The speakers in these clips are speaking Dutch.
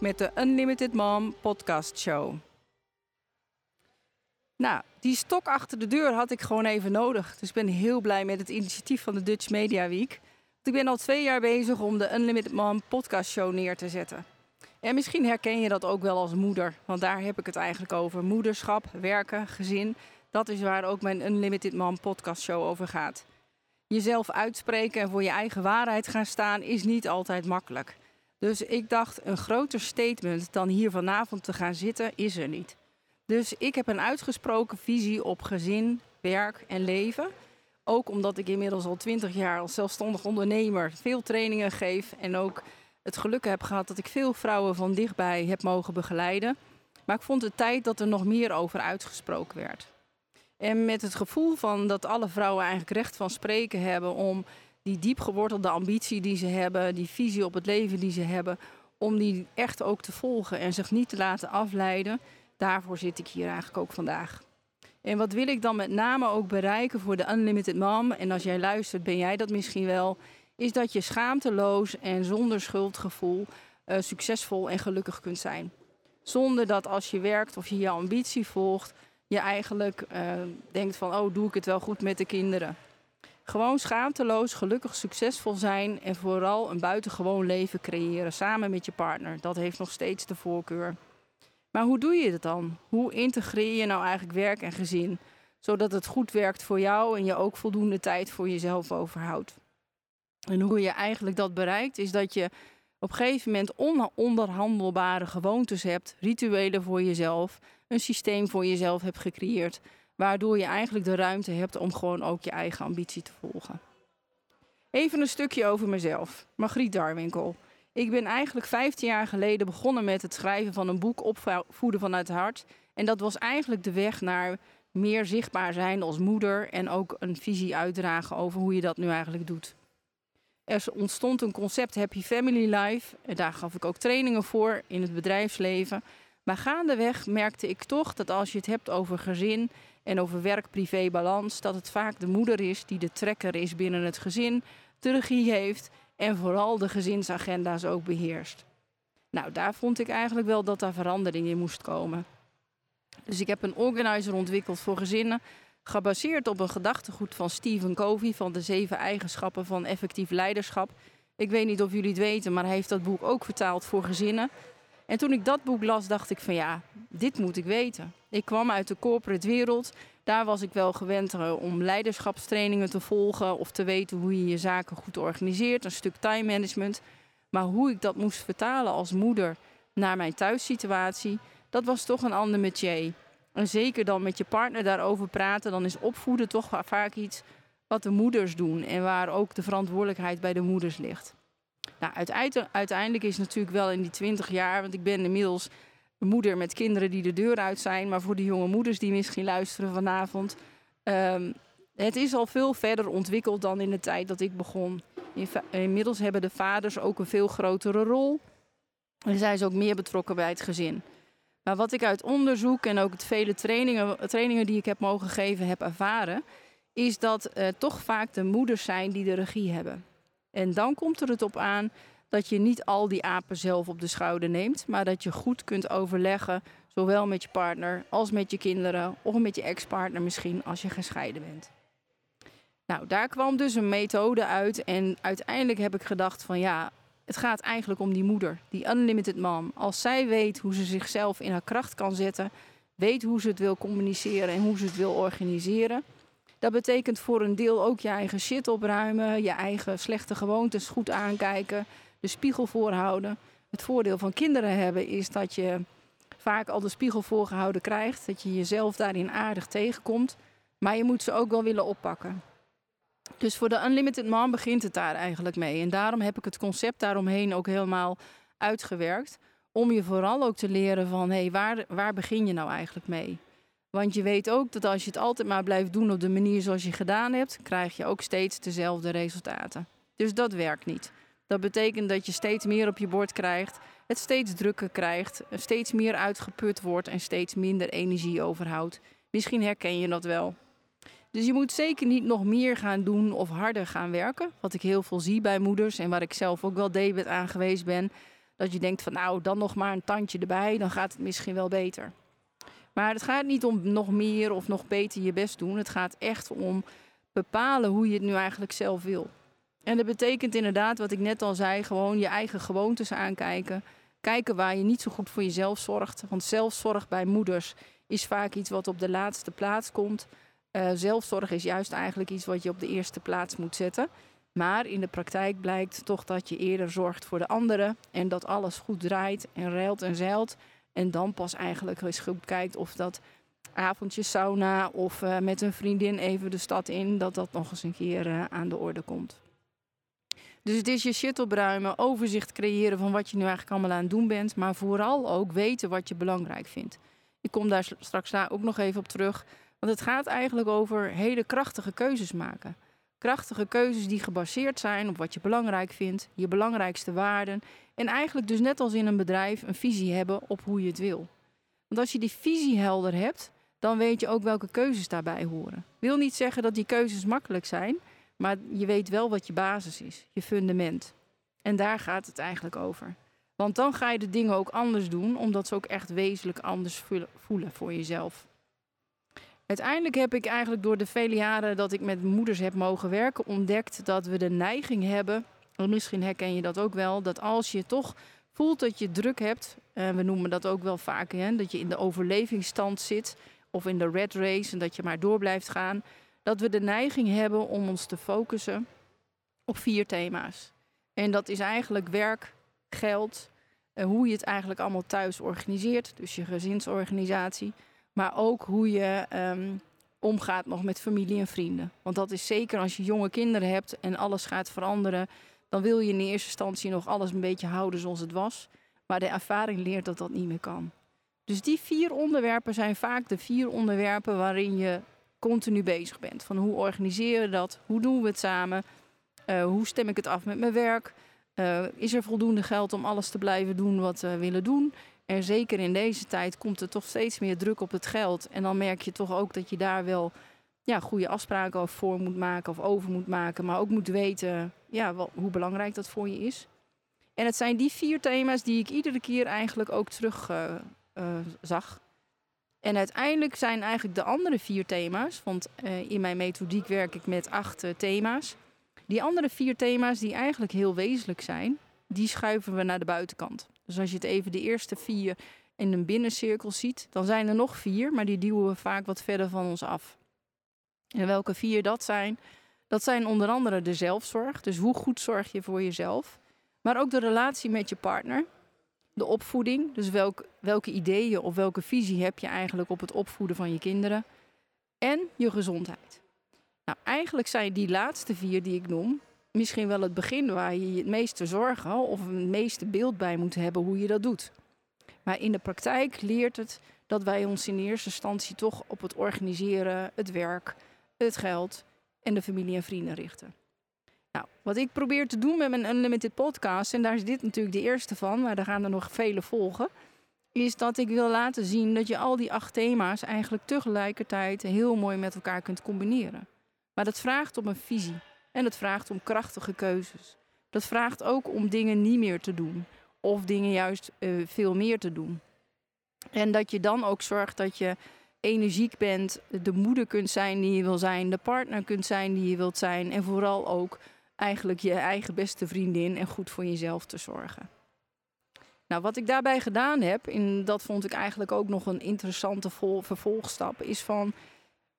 met de Unlimited Mom podcast show. Nou, die stok achter de deur had ik gewoon even nodig. Dus ik ben heel blij met het initiatief van de Dutch Media Week. Ik ben al twee jaar bezig om de Unlimited Mom podcast show neer te zetten. En misschien herken je dat ook wel als moeder, want daar heb ik het eigenlijk over. Moederschap, werken, gezin. Dat is waar ook mijn Unlimited Mom podcast show over gaat. Jezelf uitspreken en voor je eigen waarheid gaan staan is niet altijd makkelijk. Dus ik dacht, een groter statement dan hier vanavond te gaan zitten is er niet. Dus ik heb een uitgesproken visie op gezin, werk en leven. Ook omdat ik inmiddels al twintig jaar als zelfstandig ondernemer veel trainingen geef. En ook het geluk heb gehad dat ik veel vrouwen van dichtbij heb mogen begeleiden. Maar ik vond het tijd dat er nog meer over uitgesproken werd. En met het gevoel van dat alle vrouwen eigenlijk recht van spreken hebben om die diep gewortelde ambitie die ze hebben, die visie op het leven die ze hebben, om die echt ook te volgen en zich niet te laten afleiden. Daarvoor zit ik hier eigenlijk ook vandaag. En wat wil ik dan met name ook bereiken voor de Unlimited Mom? En als jij luistert, ben jij dat misschien wel. Is dat je schaamteloos en zonder schuldgevoel uh, succesvol en gelukkig kunt zijn. Zonder dat als je werkt of je je ambitie volgt, je eigenlijk uh, denkt van, oh, doe ik het wel goed met de kinderen. Gewoon schaamteloos, gelukkig, succesvol zijn en vooral een buitengewoon leven creëren samen met je partner. Dat heeft nog steeds de voorkeur. Maar hoe doe je het dan? Hoe integreer je nou eigenlijk werk en gezin? Zodat het goed werkt voor jou en je ook voldoende tijd voor jezelf overhoudt. En hoe je eigenlijk dat bereikt, is dat je op een gegeven moment ononderhandelbare gewoontes hebt, rituelen voor jezelf, een systeem voor jezelf hebt gecreëerd Waardoor je eigenlijk de ruimte hebt om gewoon ook je eigen ambitie te volgen. Even een stukje over mezelf. Margriet Darwinkel. Ik ben eigenlijk 15 jaar geleden begonnen met het schrijven van een boek Opvoeden vanuit het hart. En dat was eigenlijk de weg naar meer zichtbaar zijn als moeder en ook een visie uitdragen over hoe je dat nu eigenlijk doet. Er ontstond een concept Happy Family Life. En daar gaf ik ook trainingen voor in het bedrijfsleven. Maar gaandeweg merkte ik toch dat als je het hebt over gezin en over werk-privé-balans, dat het vaak de moeder is die de trekker is binnen het gezin, de regie heeft en vooral de gezinsagenda's ook beheerst. Nou, daar vond ik eigenlijk wel dat daar verandering in moest komen. Dus ik heb een organizer ontwikkeld voor gezinnen, gebaseerd op een gedachtegoed van Stephen Covey van de zeven eigenschappen van effectief leiderschap. Ik weet niet of jullie het weten, maar hij heeft dat boek ook vertaald voor gezinnen. En toen ik dat boek las, dacht ik van ja, dit moet ik weten. Ik kwam uit de corporate wereld. Daar was ik wel gewend eh, om leiderschapstrainingen te volgen of te weten hoe je je zaken goed organiseert, een stuk time management. Maar hoe ik dat moest vertalen als moeder naar mijn thuissituatie, dat was toch een ander metier. En zeker dan met je partner daarover praten, dan is opvoeden toch vaak iets wat de moeders doen en waar ook de verantwoordelijkheid bij de moeders ligt. Nou, uiteindelijk is natuurlijk wel in die 20 jaar, want ik ben inmiddels moeder met kinderen die de deur uit zijn, maar voor de jonge moeders die misschien luisteren vanavond. Um, het is al veel verder ontwikkeld dan in de tijd dat ik begon. Inmiddels hebben de vaders ook een veel grotere rol. En zijn ze ook meer betrokken bij het gezin. Maar wat ik uit onderzoek en ook het vele trainingen, trainingen die ik heb mogen geven heb ervaren, is dat uh, toch vaak de moeders zijn die de regie hebben. En dan komt er het op aan dat je niet al die apen zelf op de schouder neemt, maar dat je goed kunt overleggen, zowel met je partner als met je kinderen of met je ex-partner misschien als je gescheiden bent. Nou, daar kwam dus een methode uit en uiteindelijk heb ik gedacht van ja, het gaat eigenlijk om die moeder, die unlimited mom. Als zij weet hoe ze zichzelf in haar kracht kan zetten, weet hoe ze het wil communiceren en hoe ze het wil organiseren, dat betekent voor een deel ook je eigen shit opruimen, je eigen slechte gewoontes goed aankijken, de spiegel voorhouden. Het voordeel van kinderen hebben is dat je vaak al de spiegel voorgehouden krijgt, dat je jezelf daarin aardig tegenkomt, maar je moet ze ook wel willen oppakken. Dus voor de Unlimited Mom begint het daar eigenlijk mee. En daarom heb ik het concept daaromheen ook helemaal uitgewerkt. Om je vooral ook te leren van, hé, hey, waar, waar begin je nou eigenlijk mee? Want je weet ook dat als je het altijd maar blijft doen op de manier zoals je gedaan hebt, krijg je ook steeds dezelfde resultaten. Dus dat werkt niet. Dat betekent dat je steeds meer op je bord krijgt, het steeds drukker krijgt, steeds meer uitgeput wordt en steeds minder energie overhoudt. Misschien herken je dat wel. Dus je moet zeker niet nog meer gaan doen of harder gaan werken. Wat ik heel veel zie bij moeders en waar ik zelf ook wel David aan geweest ben. Dat je denkt van nou, dan nog maar een tandje erbij, dan gaat het misschien wel beter. Maar het gaat niet om nog meer of nog beter je best doen. Het gaat echt om bepalen hoe je het nu eigenlijk zelf wil. En dat betekent inderdaad, wat ik net al zei, gewoon je eigen gewoontes aankijken. Kijken waar je niet zo goed voor jezelf zorgt. Want zelfzorg bij moeders is vaak iets wat op de laatste plaats komt. Uh, zelfzorg is juist eigenlijk iets wat je op de eerste plaats moet zetten. Maar in de praktijk blijkt toch dat je eerder zorgt voor de anderen en dat alles goed draait en ruilt en zeilt. En dan pas eigenlijk eens goed kijkt of dat avondje sauna of uh, met een vriendin even de stad in, dat dat nog eens een keer uh, aan de orde komt. Dus het is je shit opruimen, overzicht creëren van wat je nu eigenlijk allemaal aan het doen bent, maar vooral ook weten wat je belangrijk vindt. Ik kom daar straks daar ook nog even op terug, want het gaat eigenlijk over hele krachtige keuzes maken. Krachtige keuzes die gebaseerd zijn op wat je belangrijk vindt, je belangrijkste waarden en eigenlijk dus net als in een bedrijf een visie hebben op hoe je het wil. Want als je die visie helder hebt, dan weet je ook welke keuzes daarbij horen. Wil niet zeggen dat die keuzes makkelijk zijn, maar je weet wel wat je basis is, je fundament. En daar gaat het eigenlijk over. Want dan ga je de dingen ook anders doen, omdat ze ook echt wezenlijk anders voelen voor jezelf. Uiteindelijk heb ik eigenlijk door de vele jaren dat ik met moeders heb mogen werken ontdekt dat we de neiging hebben, en misschien herken je dat ook wel, dat als je toch voelt dat je druk hebt, en we noemen dat ook wel vaak, hè, dat je in de overlevingsstand zit of in de red race en dat je maar door blijft gaan, dat we de neiging hebben om ons te focussen op vier thema's. En dat is eigenlijk werk, geld, hoe je het eigenlijk allemaal thuis organiseert, dus je gezinsorganisatie, maar ook hoe je um, omgaat nog met familie en vrienden. Want dat is zeker als je jonge kinderen hebt en alles gaat veranderen, dan wil je in eerste instantie nog alles een beetje houden zoals het was. Maar de ervaring leert dat dat niet meer kan. Dus die vier onderwerpen zijn vaak de vier onderwerpen waarin je continu bezig bent. Van hoe organiseren we dat? Hoe doen we het samen? Uh, hoe stem ik het af met mijn werk? Uh, is er voldoende geld om alles te blijven doen wat we willen doen? En zeker in deze tijd komt er toch steeds meer druk op het geld. En dan merk je toch ook dat je daar wel ja, goede afspraken over voor moet maken of over moet maken. Maar ook moet weten ja, hoe belangrijk dat voor je is. En het zijn die vier thema's die ik iedere keer eigenlijk ook terug uh, uh, zag. En uiteindelijk zijn eigenlijk de andere vier thema's, want uh, in mijn methodiek werk ik met acht thema's. Die andere vier thema's die eigenlijk heel wezenlijk zijn, die schuiven we naar de buitenkant. Dus als je het even de eerste vier in een binnencirkel ziet, dan zijn er nog vier, maar die duwen we vaak wat verder van ons af. En welke vier dat zijn? Dat zijn onder andere de zelfzorg. Dus hoe goed zorg je voor jezelf? Maar ook de relatie met je partner. De opvoeding. Dus welk, welke ideeën of welke visie heb je eigenlijk op het opvoeden van je kinderen? En je gezondheid. Nou, eigenlijk zijn die laatste vier die ik noem, misschien wel het begin waar je het meeste zorgen of het meeste beeld bij moet hebben hoe je dat doet. Maar in de praktijk leert het dat wij ons in eerste instantie toch op het organiseren, het werk, het geld en de familie en vrienden richten. Nou, wat ik probeer te doen met mijn Unlimited podcast, en daar is dit natuurlijk de eerste van, maar er gaan er nog vele volgen, is dat ik wil laten zien dat je al die acht thema's eigenlijk tegelijkertijd heel mooi met elkaar kunt combineren. Maar dat vraagt om een visie. En het vraagt om krachtige keuzes. Dat vraagt ook om dingen niet meer te doen. Of dingen juist uh, veel meer te doen. En dat je dan ook zorgt dat je energiek bent, de moeder kunt zijn die je wil zijn, de partner kunt zijn die je wilt zijn. En vooral ook eigenlijk je eigen beste vriendin en goed voor jezelf te zorgen. Nou, wat ik daarbij gedaan heb, en dat vond ik eigenlijk ook nog een interessante vervolgstap, is van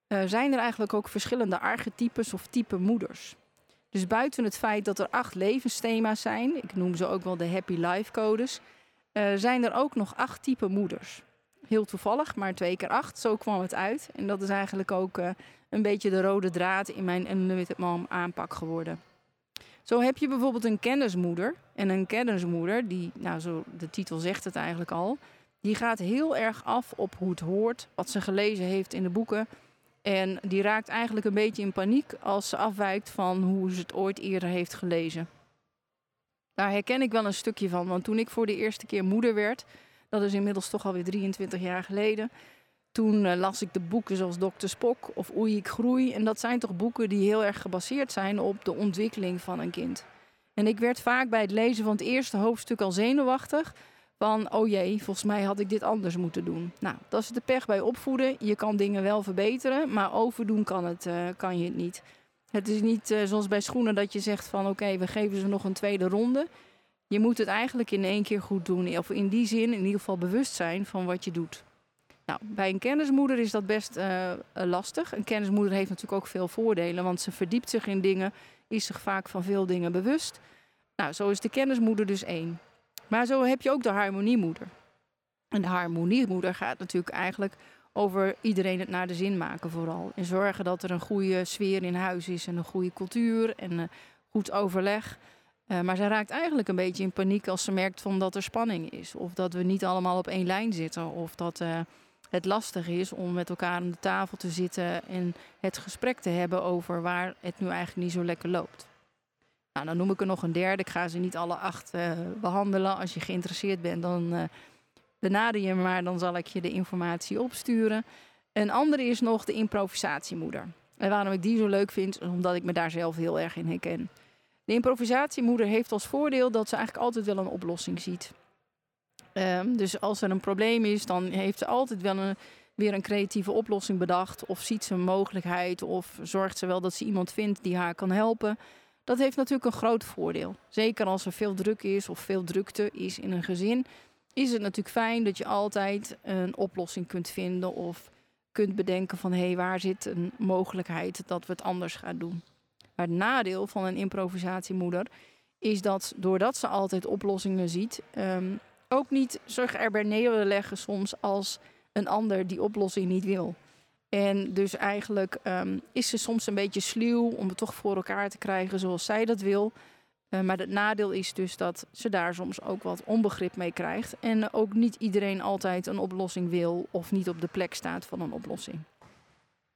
uh, zijn er eigenlijk ook verschillende archetypes of type moeders. Dus buiten het feit dat er acht levensthema's zijn, ik noem ze ook wel de Happy Life Codes, uh, zijn er ook nog acht type moeders. Heel toevallig, maar twee keer acht, zo kwam het uit. En dat is eigenlijk ook uh, een beetje de rode draad in mijn Unlimited Mom aanpak geworden. Zo heb je bijvoorbeeld een kennismoeder. En een kennismoeder, die, nou zo, de titel zegt het eigenlijk al, die gaat heel erg af op hoe het hoort, wat ze gelezen heeft in de boeken. En die raakt eigenlijk een beetje in paniek als ze afwijkt van hoe ze het ooit eerder heeft gelezen. Daar herken ik wel een stukje van, want toen ik voor de eerste keer moeder werd, dat is inmiddels toch alweer 23 jaar geleden, toen uh, las ik de boeken zoals Dr. Spok of Oei ik groei. En dat zijn toch boeken die heel erg gebaseerd zijn op de ontwikkeling van een kind. En ik werd vaak bij het lezen van het eerste hoofdstuk al zenuwachtig. Van, oh jee, volgens mij had ik dit anders moeten doen. Nou, dat is de pech bij opvoeden. Je kan dingen wel verbeteren, maar overdoen kan, het, uh, kan je het niet. Het is niet uh, zoals bij schoenen dat je zegt van, oké, we geven ze nog een tweede ronde. Je moet het eigenlijk in één keer goed doen. Of in die zin in ieder geval bewust zijn van wat je doet. Nou, bij een kennismoeder is dat best uh, lastig. Een kennismoeder heeft natuurlijk ook veel voordelen, want ze verdiept zich in dingen, is zich vaak van veel dingen bewust. Nou, zo is de kennismoeder dus één. Maar zo heb je ook de harmoniemoeder. En de harmoniemoeder gaat natuurlijk eigenlijk over iedereen het naar de zin maken vooral. En zorgen dat er een goede sfeer in huis is en een goede cultuur en uh, goed overleg. Uh, maar zij raakt eigenlijk een beetje in paniek als ze merkt van dat er spanning is. Of dat we niet allemaal op één lijn zitten. Of dat uh, het lastig is om met elkaar aan de tafel te zitten en het gesprek te hebben over waar het nu eigenlijk niet zo lekker loopt. Nou, dan noem ik er nog een derde. Ik ga ze niet alle acht uh, behandelen. Als je geïnteresseerd bent, dan uh, benader je me maar. Dan zal ik je de informatie opsturen. Een andere is nog de improvisatiemoeder. En waarom ik die zo leuk vind, is omdat ik me daar zelf heel erg in herken. De improvisatiemoeder heeft als voordeel dat ze eigenlijk altijd wel een oplossing ziet. Um, dus als er een probleem is, dan heeft ze altijd wel een, weer een creatieve oplossing bedacht. Of ziet ze een mogelijkheid. Of zorgt ze wel dat ze iemand vindt die haar kan helpen. Dat heeft natuurlijk een groot voordeel. Zeker als er veel druk is of veel drukte is in een gezin. Is het natuurlijk fijn dat je altijd een oplossing kunt vinden. Of kunt bedenken van hé, hey, waar zit een mogelijkheid dat we het anders gaan doen. Maar het nadeel van een improvisatiemoeder is dat doordat ze altijd oplossingen ziet, um, ook niet zich erbij neerleggen soms als een ander die oplossing niet wil. En dus eigenlijk um, is ze soms een beetje sluw om het toch voor elkaar te krijgen zoals zij dat wil. Uh, maar het nadeel is dus dat ze daar soms ook wat onbegrip mee krijgt. En ook niet iedereen altijd een oplossing wil of niet op de plek staat van een oplossing.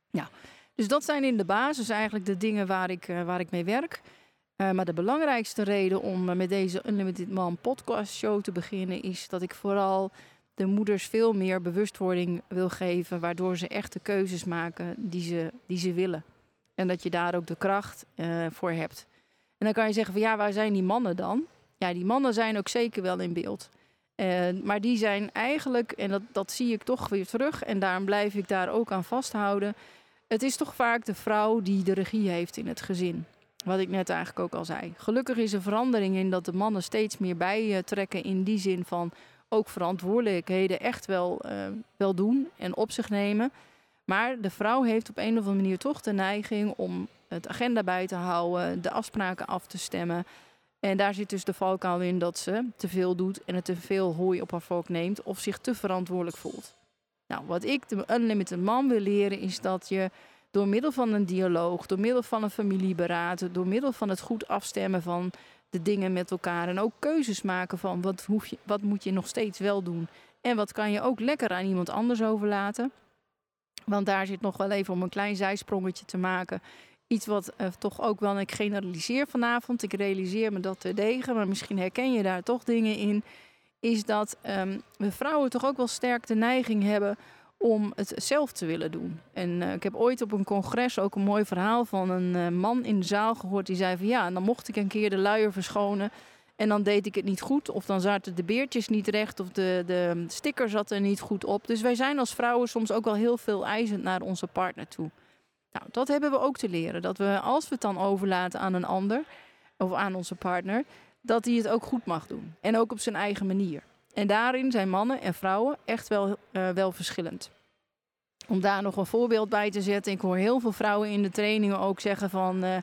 Ja, dus dat zijn in de basis eigenlijk de dingen waar ik, uh, waar ik mee werk. Uh, maar de belangrijkste reden om met deze Unlimited Man podcast show te beginnen is dat ik vooral de moeders veel meer bewustwording wil geven, waardoor ze echte keuzes maken die ze, die ze willen. En dat je daar ook de kracht uh, voor hebt. En dan kan je zeggen van ja, waar zijn die mannen dan? Ja, die mannen zijn ook zeker wel in beeld. maar die zijn eigenlijk, en dat, dat zie ik toch weer terug, en daarom blijf ik daar ook aan vasthouden. Het is toch vaak de vrouw die de regie heeft in het gezin. Wat ik net eigenlijk ook al zei. Gelukkig is er verandering in dat de mannen steeds meer bijtrekken in die zin van ook verantwoordelijkheden echt wel, uh, wel doen en op zich nemen. Maar de vrouw heeft op een of andere manier toch de neiging om het agenda bij te houden, de afspraken af te stemmen. En daar zit dus de valkuil in dat ze te veel doet en het te veel hooi op haar volk neemt of zich te verantwoordelijk voelt. Nou, wat ik de Unlimited Man wil leren is dat je door middel van een dialoog, door middel van een familieberaad, door middel van het goed afstemmen van de dingen met elkaar en ook keuzes maken van wat, hoef je, wat moet je nog steeds wel doen en wat kan je ook lekker aan iemand anders overlaten. Want daar zit nog wel even om een klein zijsprongetje te maken. Iets wat uh, toch ook wel, ik generaliseer vanavond, ik realiseer me dat te degen, maar misschien herken je daar toch dingen in. Is dat um, we vrouwen toch ook wel sterk de neiging hebben om het zelf te willen doen. En uh, ik heb ooit op een congres ook een mooi verhaal van een uh, man in de zaal gehoord die zei van ja, en dan mocht ik een keer de luier verschonen en dan deed ik het niet goed of dan zaten de beertjes niet recht of de, de sticker zat er niet goed op. Dus wij zijn als vrouwen soms ook wel heel veel eisend naar onze partner toe. Nou, dat hebben we ook te leren. Dat we als we het dan overlaten aan een ander of aan onze partner, dat hij het ook goed mag doen. En ook op zijn eigen manier. En daarin zijn mannen en vrouwen echt wel, uh, wel verschillend. Om daar nog een voorbeeld bij te zetten. Ik hoor heel veel vrouwen in de trainingen ook zeggen van... Uh,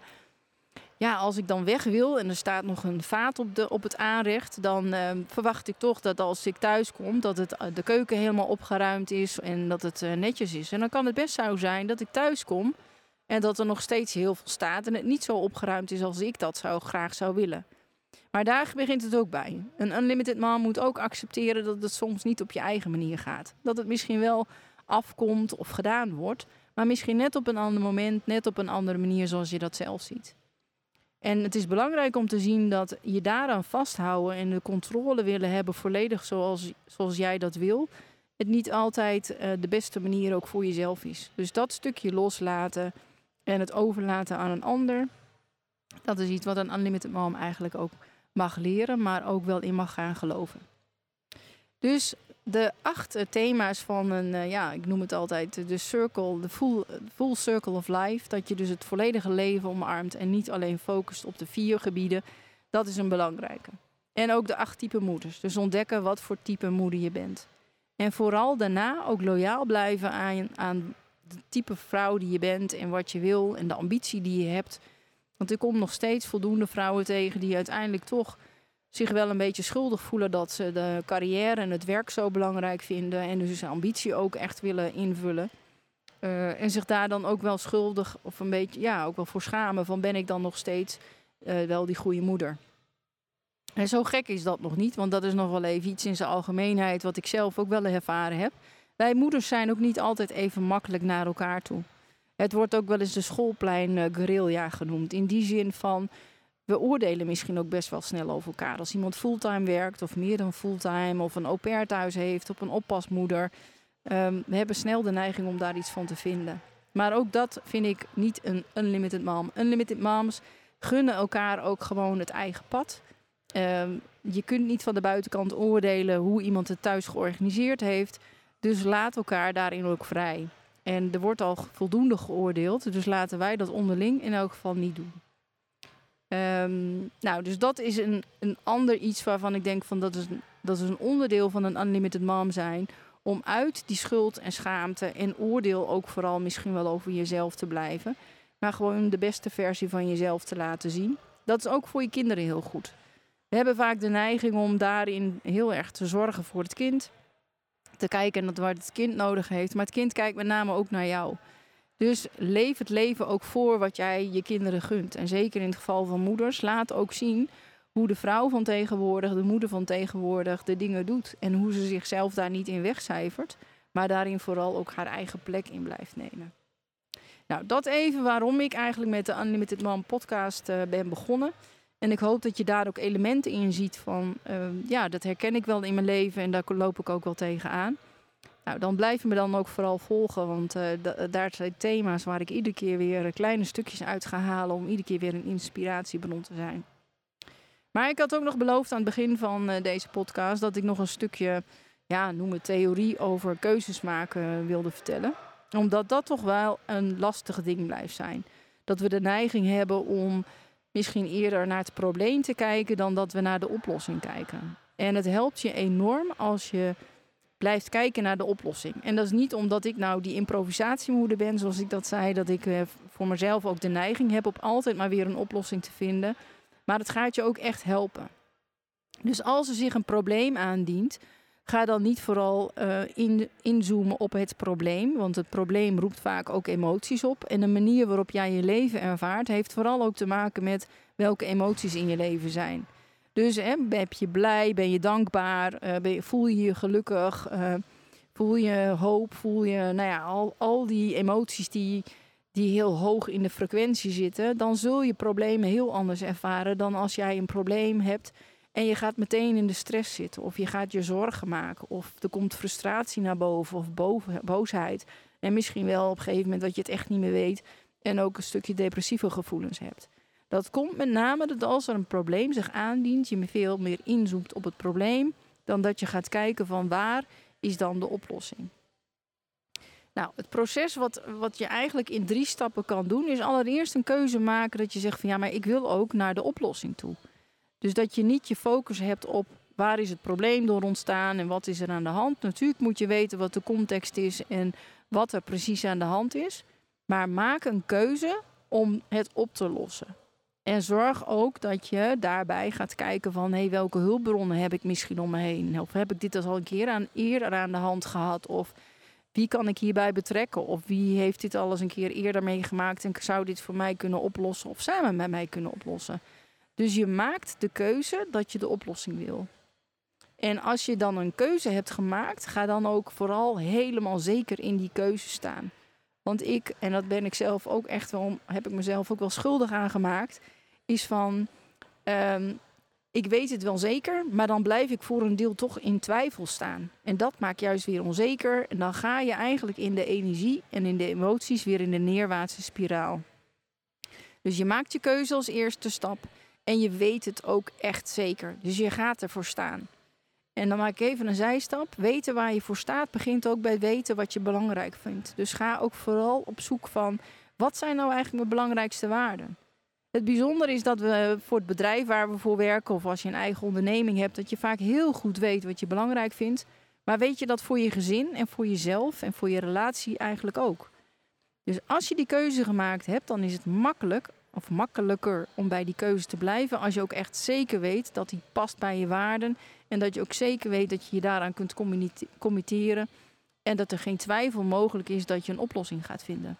ja, als ik dan weg wil en er staat nog een vaat op, de, op het aanrecht... dan uh, verwacht ik toch dat als ik thuis kom... dat het, de keuken helemaal opgeruimd is en dat het netjes is. En dan kan het best zo zijn dat ik thuis kom... En dat er nog steeds heel veel staat en het niet zo opgeruimd is als ik dat zou, graag zou willen. Maar daar begint het ook bij. Een unlimited mom moet ook accepteren dat het soms niet op je eigen manier gaat. Dat het misschien wel afkomt of gedaan wordt, maar misschien net op een ander moment, net op een andere manier zoals je dat zelf ziet. En het is belangrijk om te zien dat je daaraan vasthouden en de controle willen hebben volledig zoals, zoals jij dat wil. Het niet altijd uh, de beste manier ook voor jezelf is. Dus dat stukje loslaten en het overlaten aan een ander. Dat is iets wat een Unlimited Mom eigenlijk ook mag leren, maar ook wel in mag gaan geloven. Dus de acht eh, thema's van een, uh, ja, ik noem het altijd de circle, de full, full circle of life. Dat je dus het volledige leven omarmt en niet alleen focust op de vier gebieden. Dat is een belangrijke. En ook de acht type moeders. Dus ontdekken wat voor type moeder je bent. En vooral daarna ook loyaal blijven aan, aan de type vrouw die je bent en wat je wil en de ambitie die je hebt. Want ik kom nog steeds voldoende vrouwen tegen die uiteindelijk toch zich wel een beetje schuldig voelen dat ze de carrière en het werk zo belangrijk vinden. En dus hun ambitie ook echt willen invullen. Uh, en zich daar dan ook wel schuldig of een beetje, ja, ook wel voor schamen van ben ik dan nog steeds uh, wel die goede moeder. En zo gek is dat nog niet, want dat is nog wel even iets in zijn algemeenheid wat ik zelf ook wel ervaren heb. Wij moeders zijn ook niet altijd even makkelijk naar elkaar toe. Het wordt ook wel eens de schoolplein uh, genoemd. In die zin van, we oordelen misschien ook best wel snel over elkaar. Als iemand fulltime werkt of meer dan fulltime of een au pair thuis heeft of een oppasmoeder. Um, we hebben snel de neiging om daar iets van te vinden. Maar ook dat vind ik niet een unlimited mom. Unlimited moms gunnen elkaar ook gewoon het eigen pad. Um, je kunt niet van de buitenkant oordelen hoe iemand het thuis georganiseerd heeft. Dus laat elkaar daarin ook vrij. En er wordt al voldoende geoordeeld, dus laten wij dat onderling in elk geval niet doen. Um, nou, dus dat is een, een ander iets waarvan ik denk van dat is, dat is een onderdeel van een unlimited mom zijn. Om uit die schuld en schaamte en oordeel ook vooral misschien wel over jezelf te blijven. Maar gewoon de beste versie van jezelf te laten zien. Dat is ook voor je kinderen heel goed. We hebben vaak de neiging om daarin heel erg te zorgen voor het kind. Te kijken naar wat het kind nodig heeft. Maar het kind kijkt met name ook naar jou. Dus leef het leven ook voor wat jij je kinderen gunt. En zeker in het geval van moeders, laat ook zien hoe de vrouw van tegenwoordig, de moeder van tegenwoordig, de dingen doet. En hoe ze zichzelf daar niet in wegcijfert, maar daarin vooral ook haar eigen plek in blijft nemen. Nou, dat even waarom ik eigenlijk met de Unlimited Mom podcast uh, ben begonnen. En ik hoop dat je daar ook elementen in ziet van, uh, ja, dat herken ik wel in mijn leven en daar loop ik ook wel tegenaan. Nou, dan blijf je me dan ook vooral volgen, want uh, daar zijn thema's waar ik iedere keer weer kleine stukjes uit ga halen om iedere keer weer een inspiratiebron te zijn. Maar ik had ook nog beloofd aan het begin van deze podcast dat ik nog een stukje, ja, noem het theorie over keuzes maken wilde vertellen. Omdat dat toch wel een lastig ding blijft zijn. Dat we de neiging hebben om misschien eerder naar het probleem te kijken dan dat we naar de oplossing kijken. En het helpt je enorm als je blijft kijken naar de oplossing. En dat is niet omdat ik nou die improvisatiemoeder ben, zoals ik dat zei, dat ik uh, voor mezelf ook de neiging heb op altijd maar weer een oplossing te vinden. Maar het gaat je ook echt helpen. Dus als er zich een probleem aandient, ga dan niet vooral uh, in, inzoomen op het probleem. Want het probleem roept vaak ook emoties op. En de manier waarop jij je leven ervaart, heeft vooral ook te maken met welke emoties in je leven zijn. Dus hè, ben je blij, ben je dankbaar, uh, ben je, voel je je gelukkig, uh, voel je hoop, voel je nou ja, al, al die emoties die, die heel hoog in de frequentie zitten, dan zul je problemen heel anders ervaren dan als jij een probleem hebt en je gaat meteen in de stress zitten of je gaat je zorgen maken of er komt frustratie naar boven of boosheid en misschien wel op een gegeven moment dat je het echt niet meer weet en ook een stukje depressieve gevoelens hebt. Dat komt met name dat als er een probleem zich aandient, je veel meer inzoomt op het probleem dan dat je gaat kijken van waar is dan de oplossing. Nou, het proces wat, wat je eigenlijk in drie stappen kan doen, is allereerst een keuze maken dat je zegt van ja, maar ik wil ook naar de oplossing toe. Dus dat je niet je focus hebt op waar is het probleem door ontstaan en wat is er aan de hand. Natuurlijk moet je weten wat de context is en wat er precies aan de hand is. Maar maak een keuze om het op te lossen. En zorg ook dat je daarbij gaat kijken van hey, welke hulpbronnen heb ik misschien om me heen? Of heb ik dit al een keer aan, eerder aan de hand gehad? Of wie kan ik hierbij betrekken? Of wie heeft dit al eens een keer eerder meegemaakt en zou dit voor mij kunnen oplossen of samen met mij kunnen oplossen? Dus je maakt de keuze dat je de oplossing wil. En als je dan een keuze hebt gemaakt, ga dan ook vooral helemaal zeker in die keuze staan. Want ik, en dat ben ik zelf ook echt wel, heb ik mezelf ook wel schuldig aan gemaakt, is van, ehm, ik weet het wel zeker, maar dan blijf ik voor een deel toch in twijfel staan. En dat maakt juist weer onzeker. En dan ga je eigenlijk in de energie en in de emoties weer in de neerwaartse spiraal. Dus je maakt je keuze als eerste stap en je weet het ook echt zeker. Dus je gaat ervoor staan. En dan maak ik even een zijstap. Weten waar je voor staat begint ook bij weten wat je belangrijk vindt. Dus ga ook vooral op zoek van wat zijn nou eigenlijk mijn belangrijkste waarden. Het bijzondere is dat we voor het bedrijf waar we voor werken, of als je een eigen onderneming hebt, dat je vaak heel goed weet wat je belangrijk vindt. Maar weet je dat voor je gezin en voor jezelf en voor je relatie eigenlijk ook? Dus als je die keuze gemaakt hebt, dan is het makkelijk of makkelijker om bij die keuze te blijven als je ook echt zeker weet dat die past bij je waarden en dat je ook zeker weet dat je je daaraan kunt committeren en dat er geen twijfel mogelijk is dat je een oplossing gaat vinden.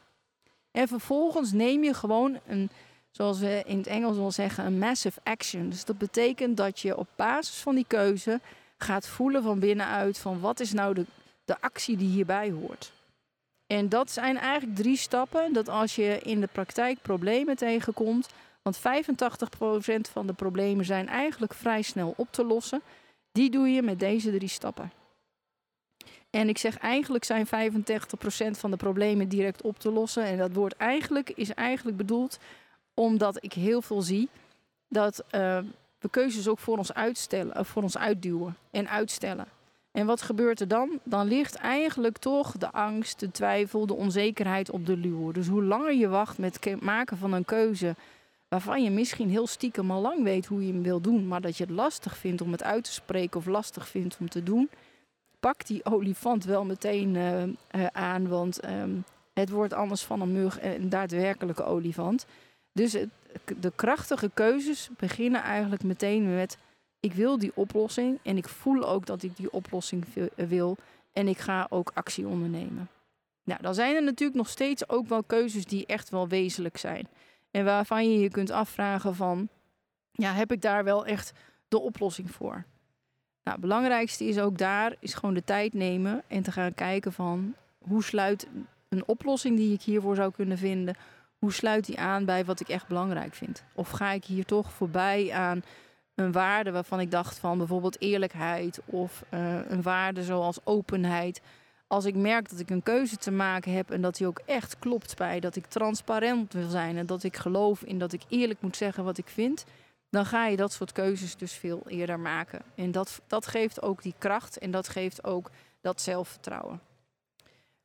En vervolgens neem je gewoon een zoals we in het Engels wel zeggen, een massive action. Dus dat betekent dat je op basis van die keuze gaat voelen van binnenuit van wat is nou de, de actie die hierbij hoort. En dat zijn eigenlijk drie stappen. Dat als je in de praktijk problemen tegenkomt, want 85% van de problemen zijn eigenlijk vrij snel op te lossen, die doe je met deze drie stappen. En ik zeg eigenlijk zijn 85% van de problemen direct op te lossen. En dat woord eigenlijk is eigenlijk bedoeld omdat ik heel veel zie dat uh, we keuzes ook voor ons uitstellen, voor ons uitduwen en uitstellen. En wat gebeurt er dan? Dan ligt eigenlijk toch de angst, de twijfel, de onzekerheid op de luur. Dus hoe langer je wacht met het maken van een keuze waarvan je misschien heel stiekem al lang weet hoe je hem wil doen, maar dat je het lastig vindt om het uit te spreken of lastig vindt om te doen, pak die olifant wel meteen uh, uh, aan, want um, het wordt anders van een mug een daadwerkelijke olifant. Dus de krachtige keuzes beginnen eigenlijk meteen met: ik wil die oplossing en ik voel ook dat ik die oplossing wil en ik ga ook actie ondernemen. Nou, dan zijn er natuurlijk nog steeds ook wel keuzes die echt wel wezenlijk zijn. En waarvan je je kunt afvragen van, ja, heb ik daar wel echt de oplossing voor? Nou, het belangrijkste is ook daar, is gewoon de tijd nemen en te gaan kijken van, hoe sluit een oplossing die ik hiervoor zou kunnen vinden, hoe sluit die aan bij wat ik echt belangrijk vind? Of ga ik hier toch voorbij aan een waarde waarvan ik dacht van bijvoorbeeld eerlijkheid of uh, een waarde zoals openheid. Als ik merk dat ik een keuze te maken heb en dat die ook echt klopt bij dat ik transparant wil zijn en dat ik geloof in dat ik eerlijk moet zeggen wat ik vind, dan ga je dat soort keuzes dus veel eerder maken. En dat, dat geeft ook die kracht en dat geeft ook dat zelfvertrouwen.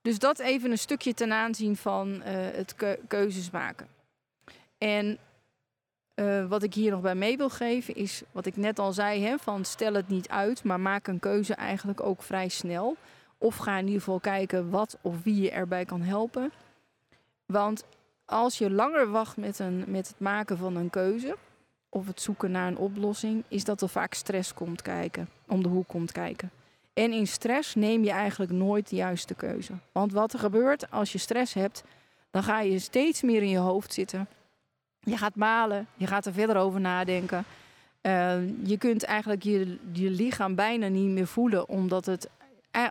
Dus dat even een stukje ten aanzien van uh, het keuzes maken. En uh, wat ik hier nog bij mee wil geven is wat ik net al zei: hè, van stel het niet uit, maar maak een keuze eigenlijk ook vrij snel. Of ga in ieder geval kijken wat of wie je erbij kan helpen. Want als je langer wacht met, een, met het maken van een keuze of het zoeken naar een oplossing, is dat er vaak stress komt kijken, om de hoek komt kijken. En in stress neem je eigenlijk nooit de juiste keuze. Want wat er gebeurt als je stress hebt, dan ga je steeds meer in je hoofd zitten. Je gaat malen, je gaat er verder over nadenken. Uh, je kunt eigenlijk je, je lichaam bijna niet meer voelen, omdat het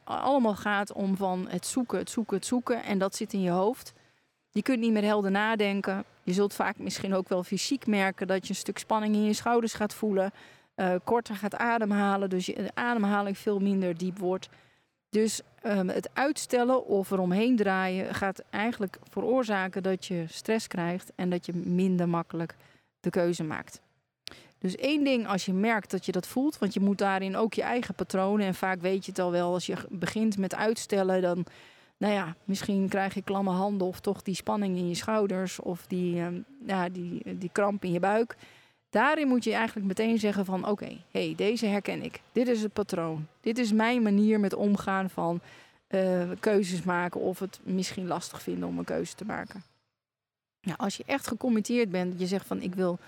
allemaal gaat om van het zoeken, het zoeken, het zoeken. En dat zit in je hoofd. Je kunt niet meer helder nadenken. Je zult vaak misschien ook wel fysiek merken dat je een stuk spanning in je schouders gaat voelen uh, korter gaat ademhalen. Dus je ademhaling veel minder diep wordt. Dus um, het uitstellen of eromheen draaien gaat eigenlijk veroorzaken dat je stress krijgt en dat je minder makkelijk de keuze maakt. Dus één ding als je merkt dat je dat voelt, want je moet daarin ook je eigen patronen. En vaak weet je het al wel, als je begint met uitstellen, dan, nou ja, misschien krijg je klamme handen of toch die spanning in je schouders of die, um, ja, die, die kramp in je buik. Daarin moet je eigenlijk meteen zeggen van oké, hey, deze herken ik. Dit is het patroon. Dit is mijn manier met omgaan van uh, keuzes maken of het misschien lastig vinden om een keuze te maken. Nou, als je echt gecommitteerd bent, je zegt van ik wil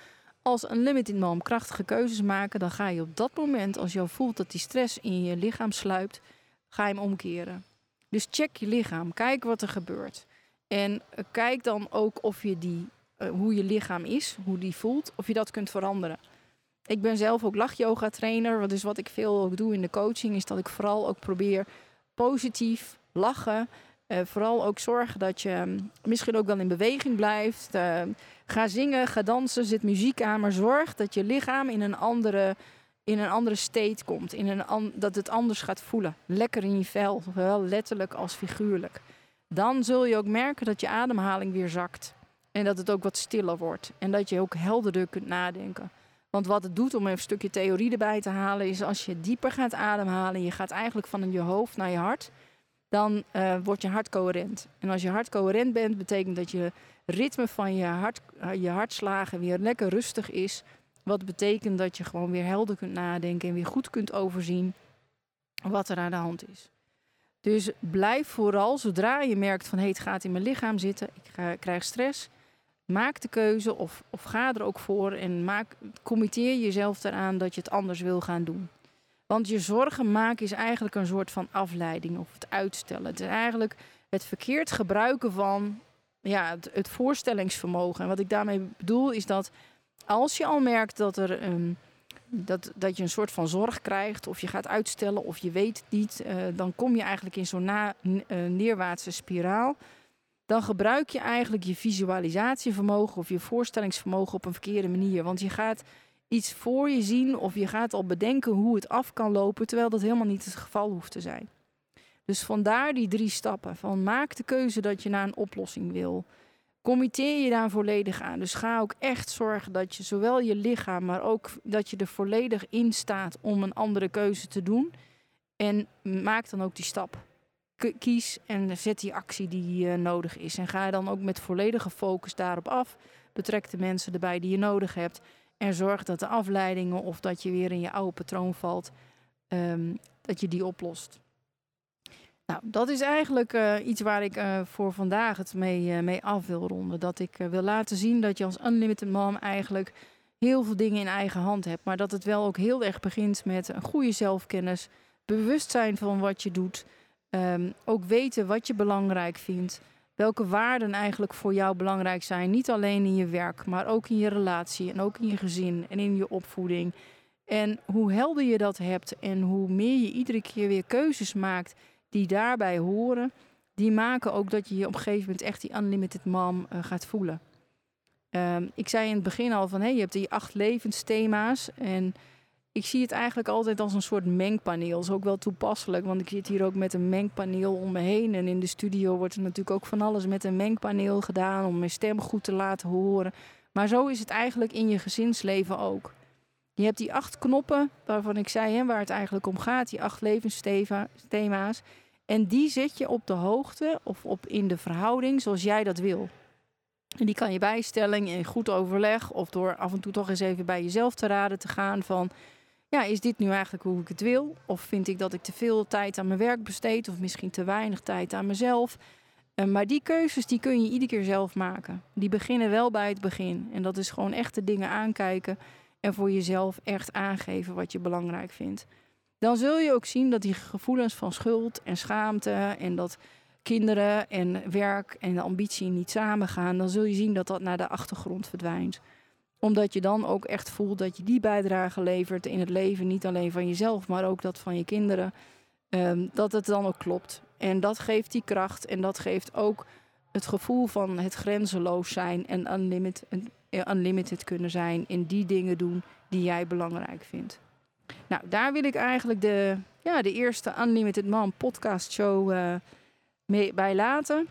als een limited mom krachtige keuzes maken, dan ga je op dat moment, als je voelt dat die stress in je lichaam sluipt, ga je hem omkeren. Dus check je lichaam, kijk wat er gebeurt. En eh, kijk dan ook of je die, eh, hoe je lichaam is, hoe die voelt, of je dat kunt veranderen. Ik ben zelf ook lachyoga trainer, dus wat ik veel ook doe in de coaching is dat ik vooral ook probeer positief lachen. Uh, vooral ook zorgen dat je mm, misschien ook wel in beweging blijft. Uh, ga zingen, ga dansen, zet muziek aan, maar zorg dat je lichaam in een andere, in een andere state komt. In een dat het anders gaat voelen. Lekker in je vel, zowel letterlijk als figuurlijk. Dan zul je ook merken dat je ademhaling weer zakt. En dat het ook wat stiller wordt. En dat je ook helderder kunt nadenken. Want wat het doet om een stukje theorie erbij te halen, is als je dieper gaat ademhalen, je gaat eigenlijk van je hoofd naar je hart, dan uh, wordt je hart coherent. En als je hart coherent bent, betekent dat je ritme van je, hart, je hartslagen weer lekker rustig is. Wat betekent dat je gewoon weer helder kunt nadenken en weer goed kunt overzien wat er aan de hand is. Dus blijf vooral, zodra je merkt van hey, het gaat in mijn lichaam zitten, ik ga, krijg stress, maak de keuze of, of ga er ook voor en maak, committeer jezelf eraan dat je het anders wil gaan doen. Want je zorgen maken is eigenlijk een soort van afleiding of het uitstellen. Het is eigenlijk het verkeerd gebruiken van ja, het, voorstellingsvermogen. En wat ik daarmee bedoel is dat als je al merkt dat, er, dat, dat je een soort van zorg krijgt, of je gaat uitstellen of je weet het niet, uh, dan kom je eigenlijk in zo'n uh, neerwaartse spiraal dan gebruik je eigenlijk je visualisatievermogen of je voorstellingsvermogen op een verkeerde manier. Want je gaat iets voor je zien of je gaat al bedenken hoe het af kan lopen, terwijl dat helemaal niet het geval hoeft te zijn. Dus vandaar die drie stappen. Van maak de keuze dat je naar een oplossing wil. Committeer je daar volledig aan. Dus ga ook echt zorgen dat je zowel je lichaam, maar ook dat je er volledig in staat om een andere keuze te doen. En maak dan ook die stap kies en zet die actie die uh, nodig is. En ga dan ook met volledige focus daarop af. Betrek de mensen erbij die je nodig hebt. En zorg dat de afleidingen of dat je weer in je oude patroon valt, um, dat je die oplost. Nou, dat is eigenlijk uh, iets waar ik uh, voor vandaag het mee, mee af wil ronden. Dat ik wil laten zien dat je als Unlimited Mom eigenlijk heel veel dingen in eigen hand hebt. Maar dat het wel ook heel erg begint met een goede zelfkennis, bewustzijn van wat je doet. Um, ook weten wat je belangrijk vindt. Welke waarden eigenlijk voor jou belangrijk zijn. Niet alleen in je werk, maar ook in je relatie en ook in je gezin en in je opvoeding. En hoe helder je dat hebt en hoe meer je iedere keer weer keuzes maakt die daarbij horen, die maken ook dat je je op een gegeven moment echt die unlimited mom uh, gaat voelen. Um, ik zei in het begin al van hey, je hebt die acht levensthema's en ik zie het eigenlijk altijd als een soort mengpaneel. Dat is ook wel toepasselijk, want ik zit hier ook met een mengpaneel om me heen. En in de studio wordt er natuurlijk ook van alles met een mengpaneel gedaan om mijn stem goed te laten horen. Maar zo is het eigenlijk in je gezinsleven ook. Je hebt die acht knoppen waarvan ik zei hè, waar het eigenlijk om gaat, die acht levensthema's. En die zet je op de hoogte of op in de verhouding zoals jij dat wil. En die kan je bijstellen in goed overleg of door af en toe toch eens even bij jezelf te raden te gaan van ja, is dit nu eigenlijk hoe ik het wil? Of vind ik dat ik te veel tijd aan mijn werk besteed of misschien te weinig tijd aan mezelf? Uh, maar die keuzes die kun je iedere keer zelf maken. Die beginnen wel bij het begin. En dat is gewoon echt de dingen aankijken en voor jezelf echt aangeven wat je belangrijk vindt. Dan zul je ook zien dat die gevoelens van schuld en schaamte en dat kinderen en werk en de ambitie niet samengaan, dan zul je zien dat dat naar de achtergrond verdwijnt omdat je dan ook echt voelt dat je die bijdrage levert in het leven, niet alleen van jezelf, maar ook dat van je kinderen. Um, dat het dan ook klopt. En dat geeft die kracht en dat geeft ook het gevoel van het grenzeloos zijn en unlimited, eh, unlimited kunnen zijn in die dingen doen die jij belangrijk vindt. Nou, daar wil ik eigenlijk de, ja, de eerste Unlimited Man podcast show uh, mee bij laten.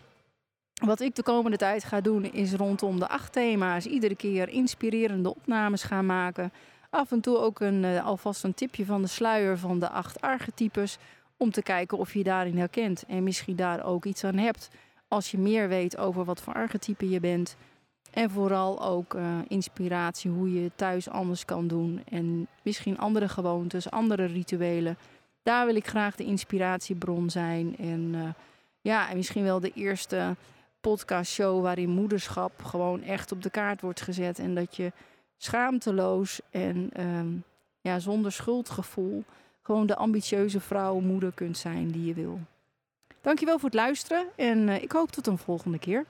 Wat ik de komende tijd ga doen is rondom de acht thema's iedere keer inspirerende opnames gaan maken. Af en toe ook een, uh, alvast een tipje van de sluier van de acht archetypes. Om te kijken of je daarin herkent en misschien daar ook iets aan hebt. Als je meer weet over wat voor archetype je bent. En vooral ook uh, inspiratie hoe je thuis anders kan doen. En misschien andere gewoontes, andere rituelen. Daar wil ik graag de inspiratiebron zijn. En uh, ja, en misschien wel de eerste podcastshow waarin moederschap gewoon echt op de kaart wordt gezet. En dat je schaamteloos en um, ja, zonder schuldgevoel gewoon de ambitieuze vrouw, moeder kunt zijn die je wil. Dankjewel voor het luisteren en ik hoop tot een volgende keer.